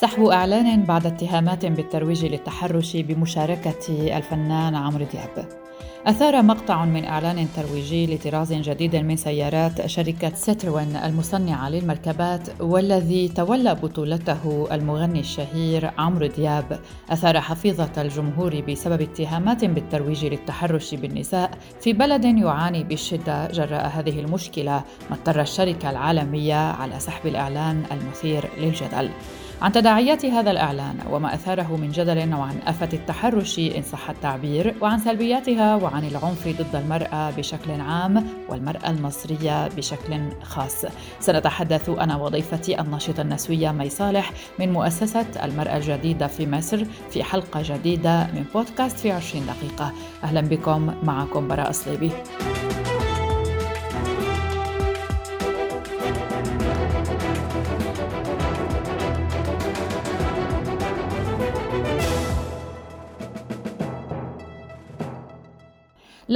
سحب إعلان بعد اتهامات بالترويج للتحرش بمشاركة الفنان عمرو دياب. أثار مقطع من إعلان ترويجي لطراز جديد من سيارات شركة ستروين المصنعة للمركبات والذي تولى بطولته المغني الشهير عمرو دياب. أثار حفيظة الجمهور بسبب اتهامات بالترويج للتحرش بالنساء في بلد يعاني بشدة جراء هذه المشكلة ما اضطر الشركة العالمية على سحب الإعلان المثير للجدل. عن تداعيات هذا الإعلان وما أثاره من جدل وعن آفة التحرش إن صح التعبير وعن سلبياتها وعن العنف ضد المرأة بشكل عام والمرأة المصرية بشكل خاص. سنتحدث أنا وضيفتي الناشطة النسوية مي صالح من مؤسسة المرأة الجديدة في مصر في حلقة جديدة من بودكاست في 20 دقيقة. أهلا بكم معكم براء صليبي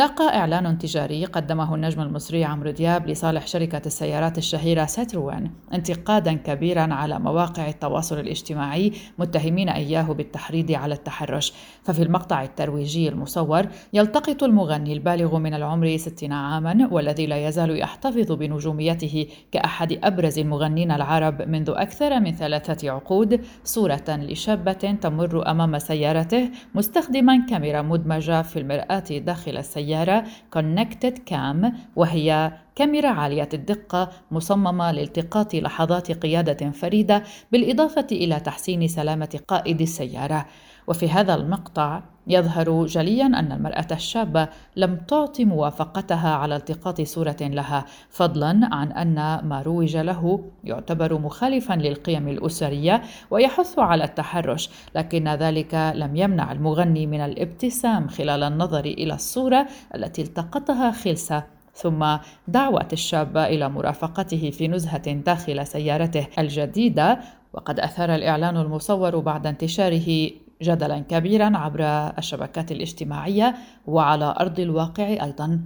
لاقى إعلان تجاري قدمه النجم المصري عمرو دياب لصالح شركة السيارات الشهيرة ساتروان انتقادا كبيرا على مواقع التواصل الاجتماعي متهمين إياه بالتحريض على التحرش. ففي المقطع الترويجي المصور يلتقط المغني البالغ من العمر 60 عاما والذي لا يزال يحتفظ بنجوميته كأحد أبرز المغنين العرب منذ أكثر من ثلاثة عقود صورة لشابة تمر أمام سيارته مستخدما كاميرا مدمجة في المرآة داخل السيارة. السيارة Connected Cam وهي كاميرا عالية الدقة مصممة لالتقاط لحظات قيادة فريدة بالإضافة إلى تحسين سلامة قائد السيارة. وفي هذا المقطع يظهر جليا أن المرأة الشابة لم تعطي موافقتها على التقاط صورة لها فضلا عن أن ما روج له يعتبر مخالفا للقيم الأسرية ويحث على التحرش لكن ذلك لم يمنع المغني من الابتسام خلال النظر إلى الصورة التي التقطها خلسة. ثم دعوة الشابة إلى مرافقته في نزهة داخل سيارته الجديدة وقد أثار الإعلان المصور بعد انتشاره جدلا كبيرا عبر الشبكات الاجتماعية وعلى أرض الواقع أيضا.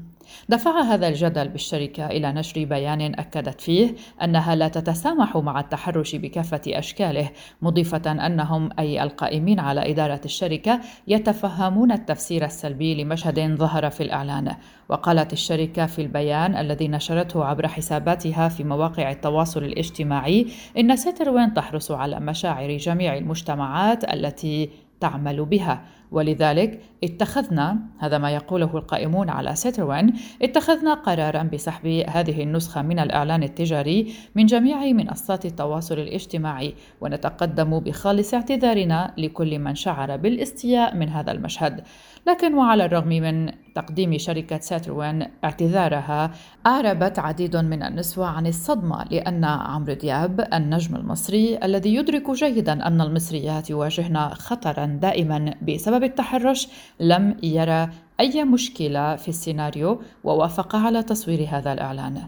دفع هذا الجدل بالشركة إلى نشر بيان أكدت فيه أنها لا تتسامح مع التحرش بكافة أشكاله، مضيفة أنهم أي القائمين على إدارة الشركة يتفهمون التفسير السلبي لمشهد ظهر في الإعلان، وقالت الشركة في البيان الذي نشرته عبر حساباتها في مواقع التواصل الاجتماعي إن ستروين تحرص على مشاعر جميع المجتمعات التي تعمل بها. ولذلك اتخذنا هذا ما يقوله القائمون على ستروين اتخذنا قرارا بسحب هذه النسخة من الإعلان التجاري من جميع منصات التواصل الاجتماعي ونتقدم بخالص اعتذارنا لكل من شعر بالاستياء من هذا المشهد. لكن وعلى الرغم من تقديم شركة ستروين اعتذارها أعربت عديد من النسوة عن الصدمة لأن عمرو دياب النجم المصري الذي يدرك جيدا أن المصريات يواجهن خطرا دائما بسبب التحرش لم يرى أي مشكلة في السيناريو ووافق على تصوير هذا الإعلان.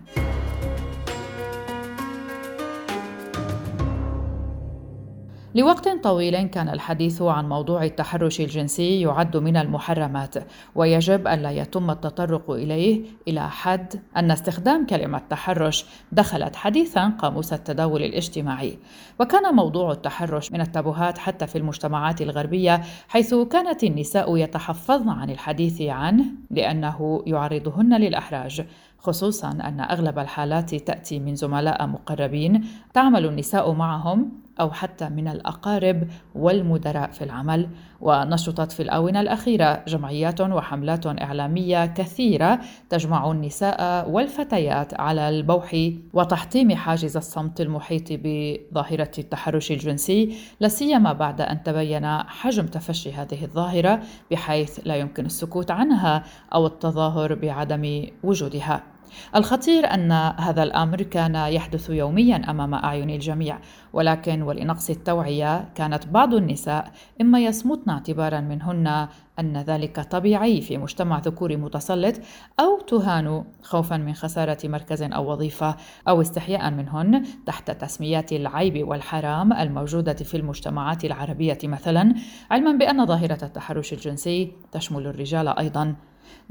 لوقت طويل كان الحديث عن موضوع التحرش الجنسي يعد من المحرمات ويجب الا يتم التطرق إليه إلى حد أن استخدام كلمة تحرش دخلت حديثا قاموس التداول الاجتماعي. وكان موضوع التحرش من التابوهات حتى في المجتمعات الغربية حيث كانت النساء يتحفظن عن الحديث عنه لأنه يعرضهن للأحراج خصوصا أن أغلب الحالات تأتي من زملاء مقربين تعمل النساء معهم أو حتى من الأقارب والمدراء في العمل. ونشطت في الآونة الأخيرة جمعيات وحملات إعلامية كثيرة تجمع النساء والفتيات على البوح وتحطيم حاجز الصمت المحيط بظاهرة التحرش الجنسي لا سيما بعد أن تبين حجم تفشي هذه الظاهرة بحيث لا يمكن السكوت عنها أو التظاهر بعدم وجودها. الخطير أن هذا الأمر كان يحدث يوميا أمام أعين الجميع ولكن ولنقص التوعية كانت بعض النساء إما يصمتن اعتبارا منهن أن ذلك طبيعي في مجتمع ذكوري متسلط أو تهان خوفا من خسارة مركز أو وظيفة أو استحياء منهن تحت تسميات العيب والحرام الموجودة في المجتمعات العربية مثلا علما بأن ظاهرة التحرش الجنسي تشمل الرجال أيضا.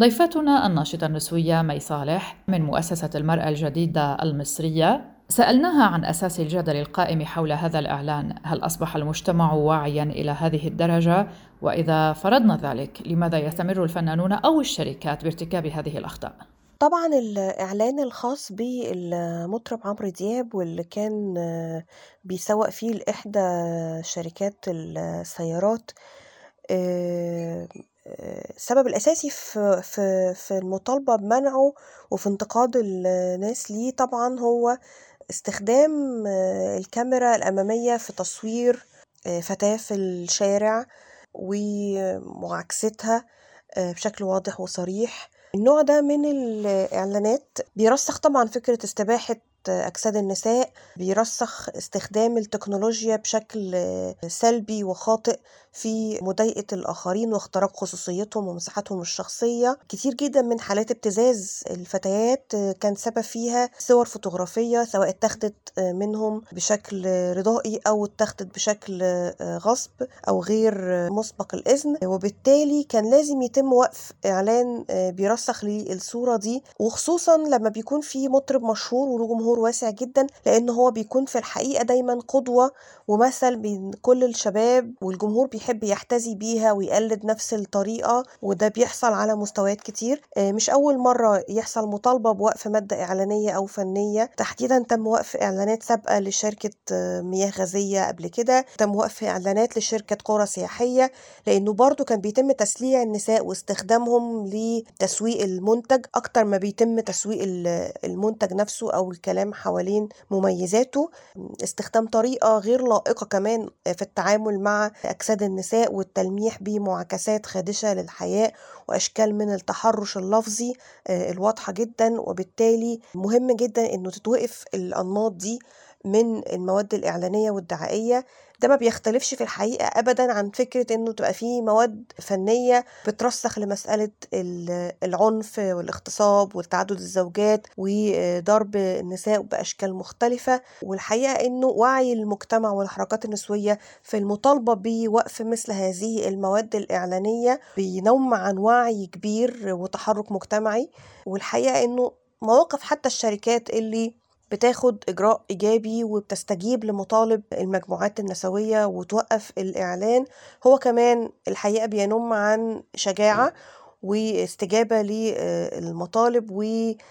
ضيفتنا الناشطة النسوية مي صالح من مؤسسة المرأة الجديدة المصرية سألناها عن أساس الجدل القائم حول هذا الإعلان هل أصبح المجتمع واعيا إلى هذه الدرجة؟ وإذا فرضنا ذلك لماذا يستمر الفنانون أو الشركات بارتكاب هذه الأخطاء؟ طبعا الإعلان الخاص بالمطرب عمرو دياب واللي كان بيسوق فيه لإحدى شركات السيارات السبب الأساسي في في في المطالبة بمنعه وفي انتقاد الناس ليه طبعا هو استخدام الكاميرا الأمامية في تصوير فتاة في الشارع ومعاكستها بشكل واضح وصريح. النوع ده من الإعلانات بيرسخ طبعا فكرة استباحة أجساد النساء بيرسخ استخدام التكنولوجيا بشكل سلبي وخاطئ في مضايقة الآخرين واختراق خصوصيتهم ومساحتهم الشخصية. كتير جدا من حالات ابتزاز الفتيات كان سبب فيها صور فوتوغرافية سواء اتخذت منهم بشكل رضائي أو اتخذت بشكل غصب أو غير مسبق الإذن. وبالتالي كان لازم يتم وقف إعلان بيرسخ للصورة دي وخصوصا لما بيكون في مطرب مشهور وله جمهور واسع جدا لأن هو بيكون في الحقيقة دايما قدوة ومثل بين كل الشباب والجمهور بيحب يحتذي بيها ويقلد نفس الطريقة وده بيحصل على مستويات كتير. مش أول مرة يحصل مطالبة بوقف مادة إعلانية أو فنية. تحديدا تم وقف إعلانات سابقة لشركة مياه غازية قبل كده. تم وقف إعلانات لشركة قرى سياحية لأنه برضو كان بيتم تسليع النساء واستخدامهم لتسويق المنتج. أكتر ما بيتم تسويق المنتج نفسه أو الكلام حوالين مميزاته استخدام طريقة غير لائقة كمان في التعامل مع أجساد النساء والتلميح بمعاكسات خادشة للحياء وأشكال من التحرش اللفظي الواضحة جدا وبالتالي مهم جدا إنه تتوقف الأنماط دي من المواد الإعلانية والدعائية ده ما بيختلفش في الحقيقة أبدا عن فكرة إنه تبقى فيه مواد فنية بترسخ لمسألة العنف والاغتصاب وتعدد الزوجات وضرب النساء بأشكال مختلفة والحقيقة إنه وعي المجتمع والحركات النسوية في المطالبة بوقف مثل هذه المواد الإعلانية بينم عن وعي كبير وتحرك مجتمعي والحقيقة إنه مواقف حتى الشركات اللي بتاخد إجراء إيجابي وبتستجيب لمطالب المجموعات النسوية وتوقف الإعلان. هو كمان الحقيقة بينم عن شجاعة واستجابة للمطالب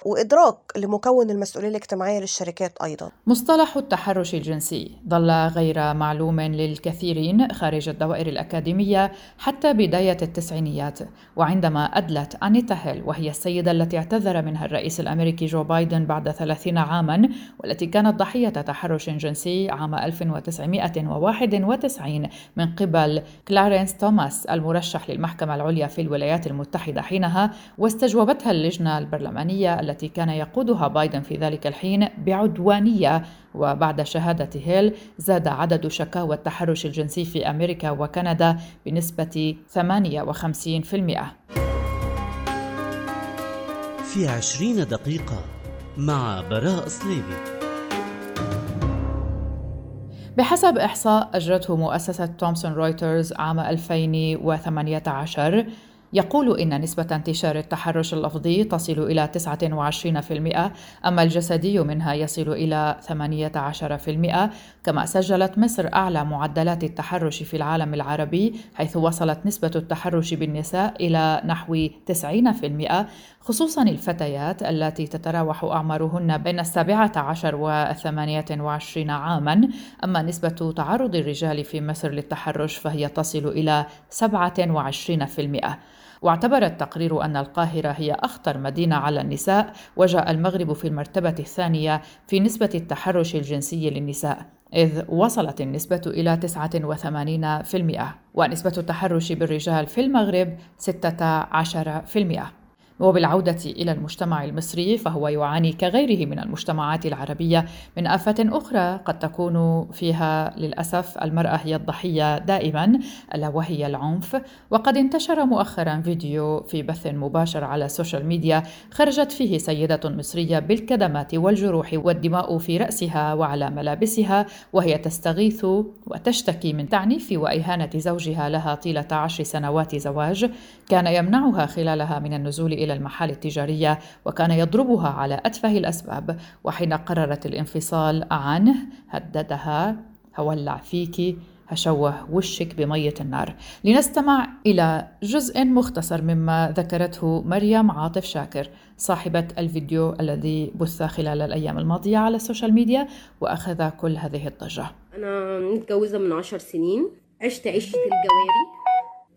وإدراك لمكون المسؤولية الاجتماعية للشركات أيضا. مصطلح التحرش الجنسي. ظل غير معلوم للكثيرين خارج الدوائر الأكاديمية حتى بداية التسعينيات وعندما أدلت أنيتا هيل وهي السيدة التي اعتذر منها الرئيس الأمريكي جو بايدن بعد ثلاثين عاما والتي كانت ضحية تحرش جنسي عام 1991 من قبل كلارنس توماس المرشح للمحكمة العليا في الولايات المتحدة. المتحدة حينها واستجوبتها اللجنة البرلمانية التي كان يقودها بايدن في ذلك الحين بعدوانية. وبعد شهادة هيل زاد عدد شكاوى التحرش الجنسي في أمريكا وكندا بنسبة 58% في عشرين دقيقة مع براء صليبي بحسب إحصاء أجرته مؤسسة تومسون رويترز عام 2018 يقول إن نسبة انتشار التحرش اللفظي تصل إلى 29% أما الجسدي منها يصل إلى 18% كما سجلت مصر أعلى معدلات التحرش في العالم العربي حيث وصلت نسبة التحرش بالنساء إلى نحو 90% خصوصا الفتيات التي تتراوح أعمارهن بين السابعة عشر والثمانية وعشرين عاما أما نسبة تعرض الرجال في مصر للتحرش فهي تصل إلى 27% واعتبر التقرير أن القاهرة هي أخطر مدينة على النساء وجاء المغرب في المرتبة الثانية في نسبة التحرش الجنسي للنساء إذ وصلت النسبة إلى 89% ونسبة التحرش بالرجال في المغرب 16%. وبالعودة إلى المجتمع المصري فهو يعاني كغيره من المجتمعات العربية من آفة أخرى قد تكون فيها للأسف المرأة هي الضحية دائما ألا وهي العنف. وقد انتشر مؤخرا فيديو في بث مباشر على السوشيال ميديا خرجت فيه سيدة مصرية بالكدمات والجروح والدماء في رأسها وعلى ملابسها وهي تستغيث وتشتكي من تعنيف وإهانة زوجها لها طيلة عشر سنوات زواج. كان يمنعها خلالها من النزول إلى المحال التجارية وكان يضربها على أتفه الأسباب وحين قررت الانفصال عنه هددها هولع فيك هشوه وشك بمية النار. لنستمع إلى جزء مختصر مما ذكرته مريم عاطف شاكر صاحبة الفيديو الذي بث خلال الأيام الماضية على السوشيال ميديا وأخذ كل هذه الضجة. أنا متجوزة من عشر سنين عشت عيشة الجواري.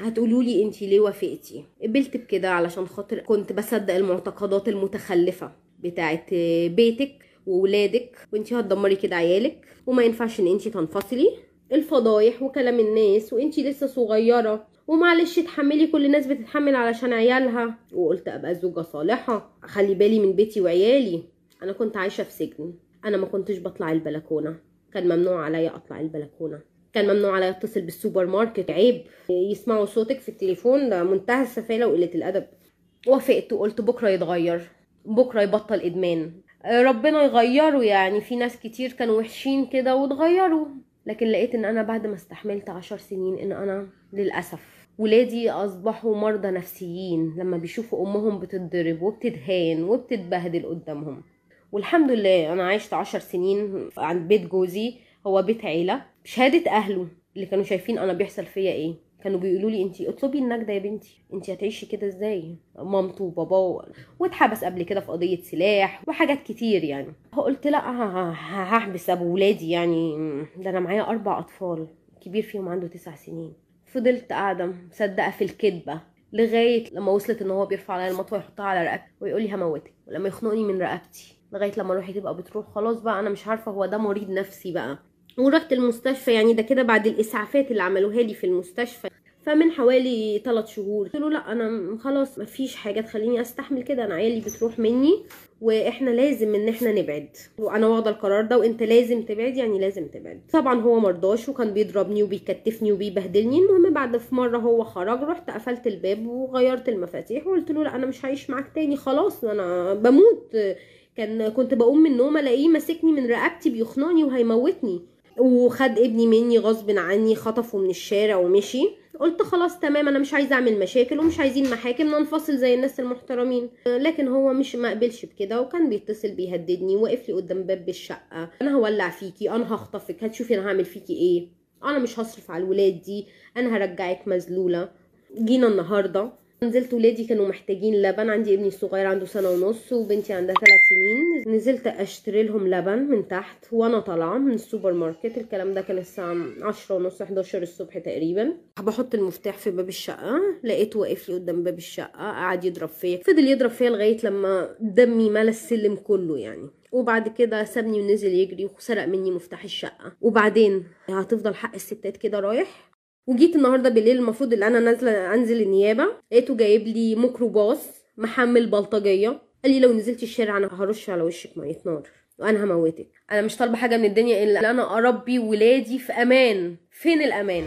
هتقولوا لي انت ليه وافقتي؟ قبلت بكده علشان خاطر كنت بصدق المعتقدات المتخلفة بتاعت بيتك وولادك وانت هتدمري كده عيالك وما ينفعش ان انت تنفصلي. الفضايح وكلام الناس وانت لسه صغيرة ومعلش تحملي كل الناس بتتحمل علشان عيالها. وقلت أبقى زوجة صالحة أخلي بالي من بيتي وعيالي. أنا كنت عايشة في سجن. أنا ما كنتش بطلع البلكونة. كان ممنوع عليا أطلع البلكونة. كان ممنوع عليا اتصل بالسوبر ماركت. عيب. يسمعوا صوتك في التليفون ده منتهى السفالة وقلة الأدب. وافقت وقلت بكرة يتغير. بكرة يبطل إدمان. ربنا يغيره يعني. في ناس كتير كانوا وحشين كده واتغيروا. لكن لقيت إن أنا بعد ما استحملت عشر سنين إن أنا للأسف ولادي أصبحوا مرضى نفسيين. لما بيشوفوا أمهم بتتضرب وبتدهان وبتتبهدل قدامهم. والحمد لله أنا عشت عشر سنين عند بيت جوزي. هو بيت عيلة. بشهاده أهله اللي كانوا شايفين أنا بيحصل فيا إيه. كانوا بيقولوا لي انت اطلبي النجدة يا بنتي. انت هتعيشي كده إزاي؟ مامته وباباه واتحبس قبل كده في قضية سلاح وحاجات كتير يعني. قلت لا هحبس أبو ولادي يعني. ده أنا معايا أربع أطفال. كبير فيهم عنده تسع سنين. فضلت قاعدة مصدقة في الكذبة لغاية لما وصلت إن هو بيرفع عليا المطوة يحطها على رقبتي ويقول لي هموتك. ولما يخنقني من رقبتي لغاية لما روحي تبقى بتروح. خلاص بقى أنا مش عارفة هو ده مريض نفسي بقى. ورحت المستشفى يعني ده كده بعد الإسعافات اللي عملوها لي في المستشفى. فمن حوالي 3 شهور قلت له لا أنا خلاص مفيش حاجة تخليني أستحمل كده أنا عيالي بتروح مني وإحنا لازم إن إحنا نبعد. وأنا واخدة القرار ده وإنت لازم تبعد يعني لازم تبعد. طبعا هو مرضاش وكان بيضربني وبيكتفني وبيبهدلني. المهم بعد في مرة هو خرج رحت قفلت الباب وغيرت المفاتيح وقلت له لا أنا مش هعيش معاك تاني خلاص أنا بموت. كان كنت بقوم من النوم ألاقيه ماسكني من رقبتي بيخنقني وهيموتني. وخد ابني مني غصب عني خطفه من الشارع ومشي. قلت خلاص تمام أنا مش عايزة أعمل مشاكل ومش عايزين محاكم ننفصل زي الناس المحترمين. لكن هو مش ما قبلش بكده وكان بيتصل بيهددني واقف لي قدام باب الشقة. أنا هولع فيكي أنا هخطفك هتشوفي أنا هعمل فيكي إيه. أنا مش هصرف على الولاد دي أنا هرجعك مذلولة. جينا النهارده نزلت ولادي كانوا محتاجين لبن. عندي ابني الصغير عنده سنة ونص وبنتي عندها ثلاث سنين. نزلت أشتري لهم لبن من تحت وأنا طالعة من السوبر ماركت. الكلام ده كان الساعة عشرة ونص 11 الصبح تقريبا. بحط المفتاح في باب الشقة. لقيته واقف لي قدام باب الشقة قعد يضرب فيا. فضل يضرب فيا لغاية لما دمي ملا السلم كله يعني. وبعد كده سابني ونزل يجري وسرق مني مفتاح الشقة. وبعدين هتفضل حق الستات كده رايح؟ وجيت النهارده بالليل المفروض ان أنا نازلة أنزل النيابة لقيته جايب لي ميكروباص محمل بلطجية. قال لي لو نزلتي الشارع أنا هرش على وشك ميه نار وأنا هموتك. أنا مش طالبة حاجة من الدنيا إلا إن أنا أربي ولادي في أمان. فين الأمان؟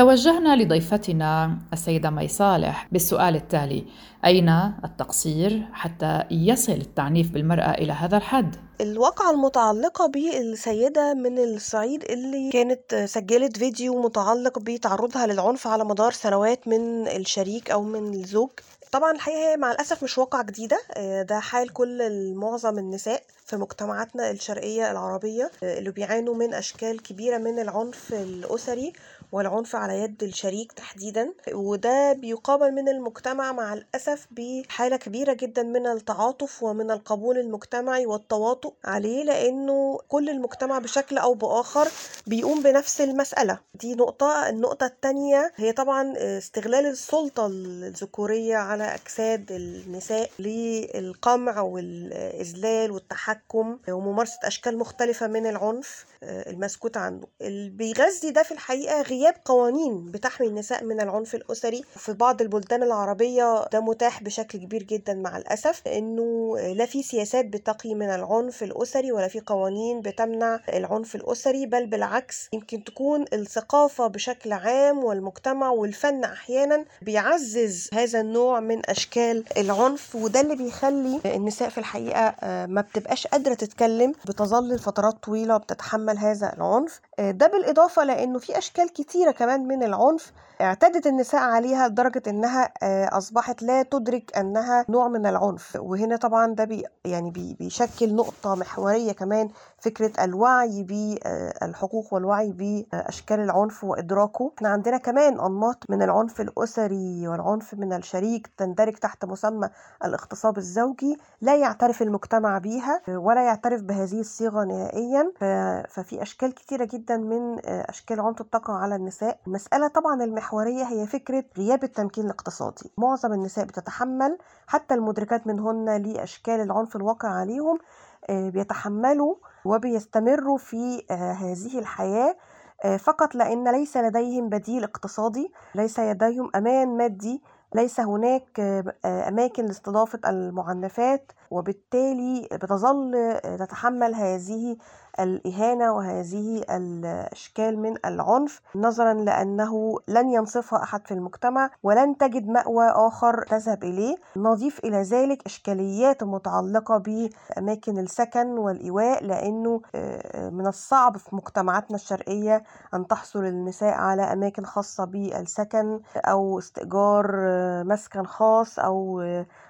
توجهنا لضيفتنا السيدة مي صالح بالسؤال التالي أين التقصير حتى يصل التعنيف بالمرأة إلى هذا الحد؟ الواقعة المتعلقة بالسيدة من الصعيد اللي كانت سجلت فيديو متعلق بتعرضها للعنف على مدار سنوات من الشريك أو من الزوج طبعا الحقيقة هي مع الأسف مش واقعة جديدة ده حال كل معظم النساء في مجتمعاتنا الشرقية العربية اللي بيعانوا من أشكال كبيرة من العنف الأسري والعنف على يد الشريك تحديدا. وده بيقابل من المجتمع مع الأسف بحالة كبيرة جدا من التعاطف ومن القبول المجتمعي والتواطؤ عليه لأنه كل المجتمع بشكل أو بآخر بيقوم بنفس المسألة. دي نقطة. النقطة التانية هي طبعا استغلال السلطة الذكورية على أجساد النساء للقمع والإذلال والتحكم وممارسة أشكال مختلفة من العنف المسكوت عنه اللي بيغذي ده في الحقيقة غياب قوانين بتحمي النساء من العنف الأسري. في بعض البلدان العربية ده متاح بشكل كبير جدا مع الأسف لأنه لا في سياسات بتقي من العنف الأسري ولا في قوانين بتمنع العنف الأسري بل بالعكس بالعكس يمكن تكون الثقافة بشكل عام والمجتمع والفن أحيانا بيعزز هذا النوع من أشكال العنف وده اللي بيخلي النساء في الحقيقة آه، ما بتبقاش قادرة تتكلم بتظل لفترات طويلة بتتحمل هذا العنف. آه، ده بالإضافة لأنه في أشكال كتيرة كمان من العنف اعتادت النساء عليها لدرجة إنها آه، أصبحت لا تدرك أنها نوع من العنف. وهنا طبعا ده بي يعني بي بيشكل نقطة محورية كمان فكرة الوعي بالحقوق والوعي بأشكال العنف وإدراكه. إحنا عندنا كمان أنماط من العنف الأسري والعنف من الشريك تندرج تحت مسمى الاغتصاب الزوجي لا يعترف المجتمع بيها. ولا يعترف بهذه الصيغة نهائيا. ففي أشكال كتيرة جدا من أشكال العنف بتقع على النساء. المسألة طبعا المحورية هي فكرة غياب التمكين الاقتصادي. معظم النساء بتتحمل حتى المدركات منهن لأشكال العنف الواقع عليهم بيتحملوا وبيستمروا في هذه الحياة فقط لأن ليس لديهم بديل اقتصادي ليس لديهم أمان مادي ليس هناك أماكن لاستضافة المعنفات وبالتالي بتظل تتحمل هذه الإهانة وهذه الأشكال من العنف نظرا لأنه لن ينصفها أحد في المجتمع ولن تجد مأوى آخر تذهب إليه. نضيف إلى ذلك إشكاليات متعلقة بأماكن السكن والإيواء لأنه من الصعب في مجتمعاتنا الشرقية أن تحصل النساء على أماكن خاصة بالسكن أو استئجار مسكن خاص أو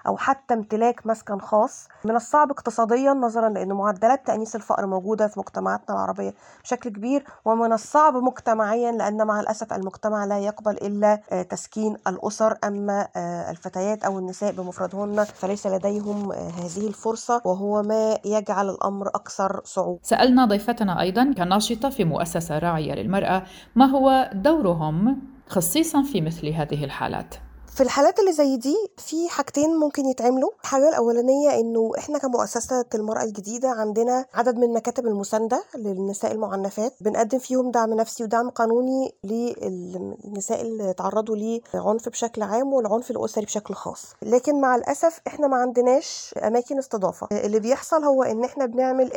أو حتى امتلاك مسكن خاص. من الصعب اقتصاديا نظرا لأن معدلات تأنيس الفقر موجودة في مجتمعاتنا العربية بشكل كبير. ومن الصعب مجتمعيا لأن مع الأسف المجتمع لا يقبل إلا تسكين الأسر. أما الفتيات أو النساء بمفردهن فليس لديهم هذه الفرصة. وهو ما يجعل الأمر أكثر صعوبة. سألنا ضيفتنا أيضا كناشطة في مؤسسة راعية للمرأة ما هو دورهم خصيصا في مثل هذه الحالات؟ في الحالات اللي زي دي في حاجتين ممكن يتعملوا. الحاجة الأولانية إنه إحنا كمؤسسة المرأة الجديدة عندنا عدد من مكاتب المساندة للنساء المعنفات. بنقدم فيهم دعم نفسي ودعم قانوني للنساء اللي تعرضوا لعنف بشكل عام والعنف الأسري بشكل خاص. لكن مع الأسف إحنا ما عندناش أماكن استضافة. اللي بيحصل هو إن إحنا بنعمل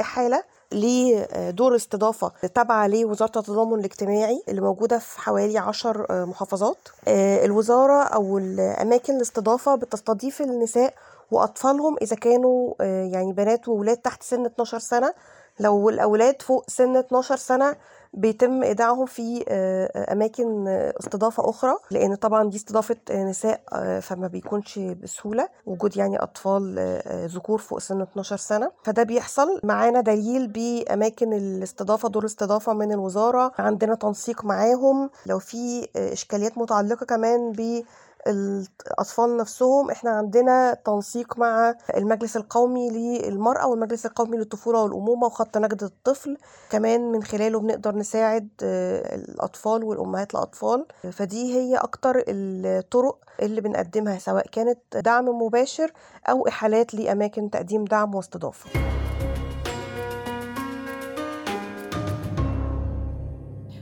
إحالة لدور استضافة تابعة لوزارة التضامن الاجتماعي اللي موجودة في حوالي عشر محافظات. الوزارة أو الأماكن الاستضافة بتستضيف النساء وأطفالهم إذا كانوا يعني بنات وولاد تحت سن 12 سنة. لو الأولاد فوق سن 12 سنة بيتم ايداعهم في أماكن استضافة أخرى لأن طبعا دي استضافة نساء فما بيكونش بسهولة وجود يعني أطفال ذكور فوق سن 12 سنة. فده بيحصل. معانا دليل بأماكن الاستضافة دور استضافة من الوزارة. عندنا تنسيق معاهم. لو في إشكاليات متعلقة كمان ب الأطفال نفسهم إحنا عندنا تنسيق مع المجلس القومي للمرأة والمجلس القومي للطفولة والأمومة وخط نجدة الطفل. كمان من خلاله بنقدر نساعد الأطفال والأمهات الأطفال فدي هي أكتر الطرق اللي بنقدمها سواء كانت دعم مباشر أو إحالات لأماكن تقديم دعم واستضافة.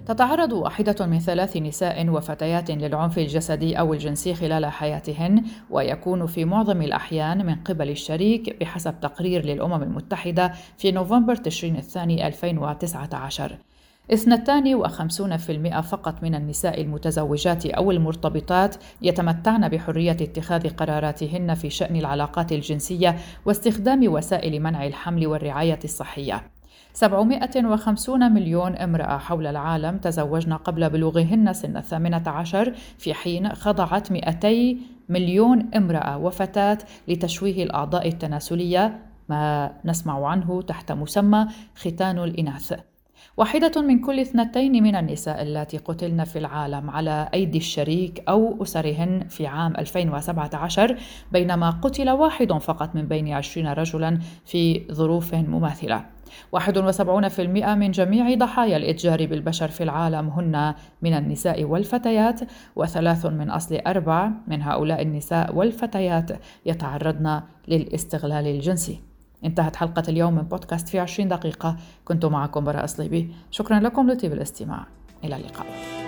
تتعرض واحدة من ثلاث نساء وفتيات للعنف الجسدي أو الجنسي خلال حياتهن ويكون في معظم الأحيان من قبل الشريك بحسب تقرير للأمم المتحدة في نوفمبر تشرين الثاني 2019 اثنتان وخمسون في المئة فقط من النساء المتزوجات أو المرتبطات يتمتعن بحرية اتخاذ قراراتهن في شأن العلاقات الجنسية واستخدام وسائل منع الحمل والرعاية الصحية. 750 مليون امرأة حول العالم تزوجن قبل بلوغهن سن الثامنة عشر في حين خضعت 200 مليون امرأة وفتاة لتشويه الأعضاء التناسلية ما نسمع عنه تحت مسمى ختان الإناث. واحدة من كل اثنتين من النساء اللاتي قتلن في العالم على أيدي الشريك أو أسرهن في عام 2017 بينما قتل واحد فقط من بين 20 رجلا في ظروف مماثلة. 71% من جميع ضحايا الإتجار بالبشر في العالم هن من النساء والفتيات وثلاث من أصل أربع من هؤلاء النساء والفتيات يتعرضن للاستغلال الجنسي. انتهت حلقة اليوم من بودكاست في 20 دقيقة. كنت معكم براء صليبي شكرا لكم لطيب الاستماع. إلى اللقاء.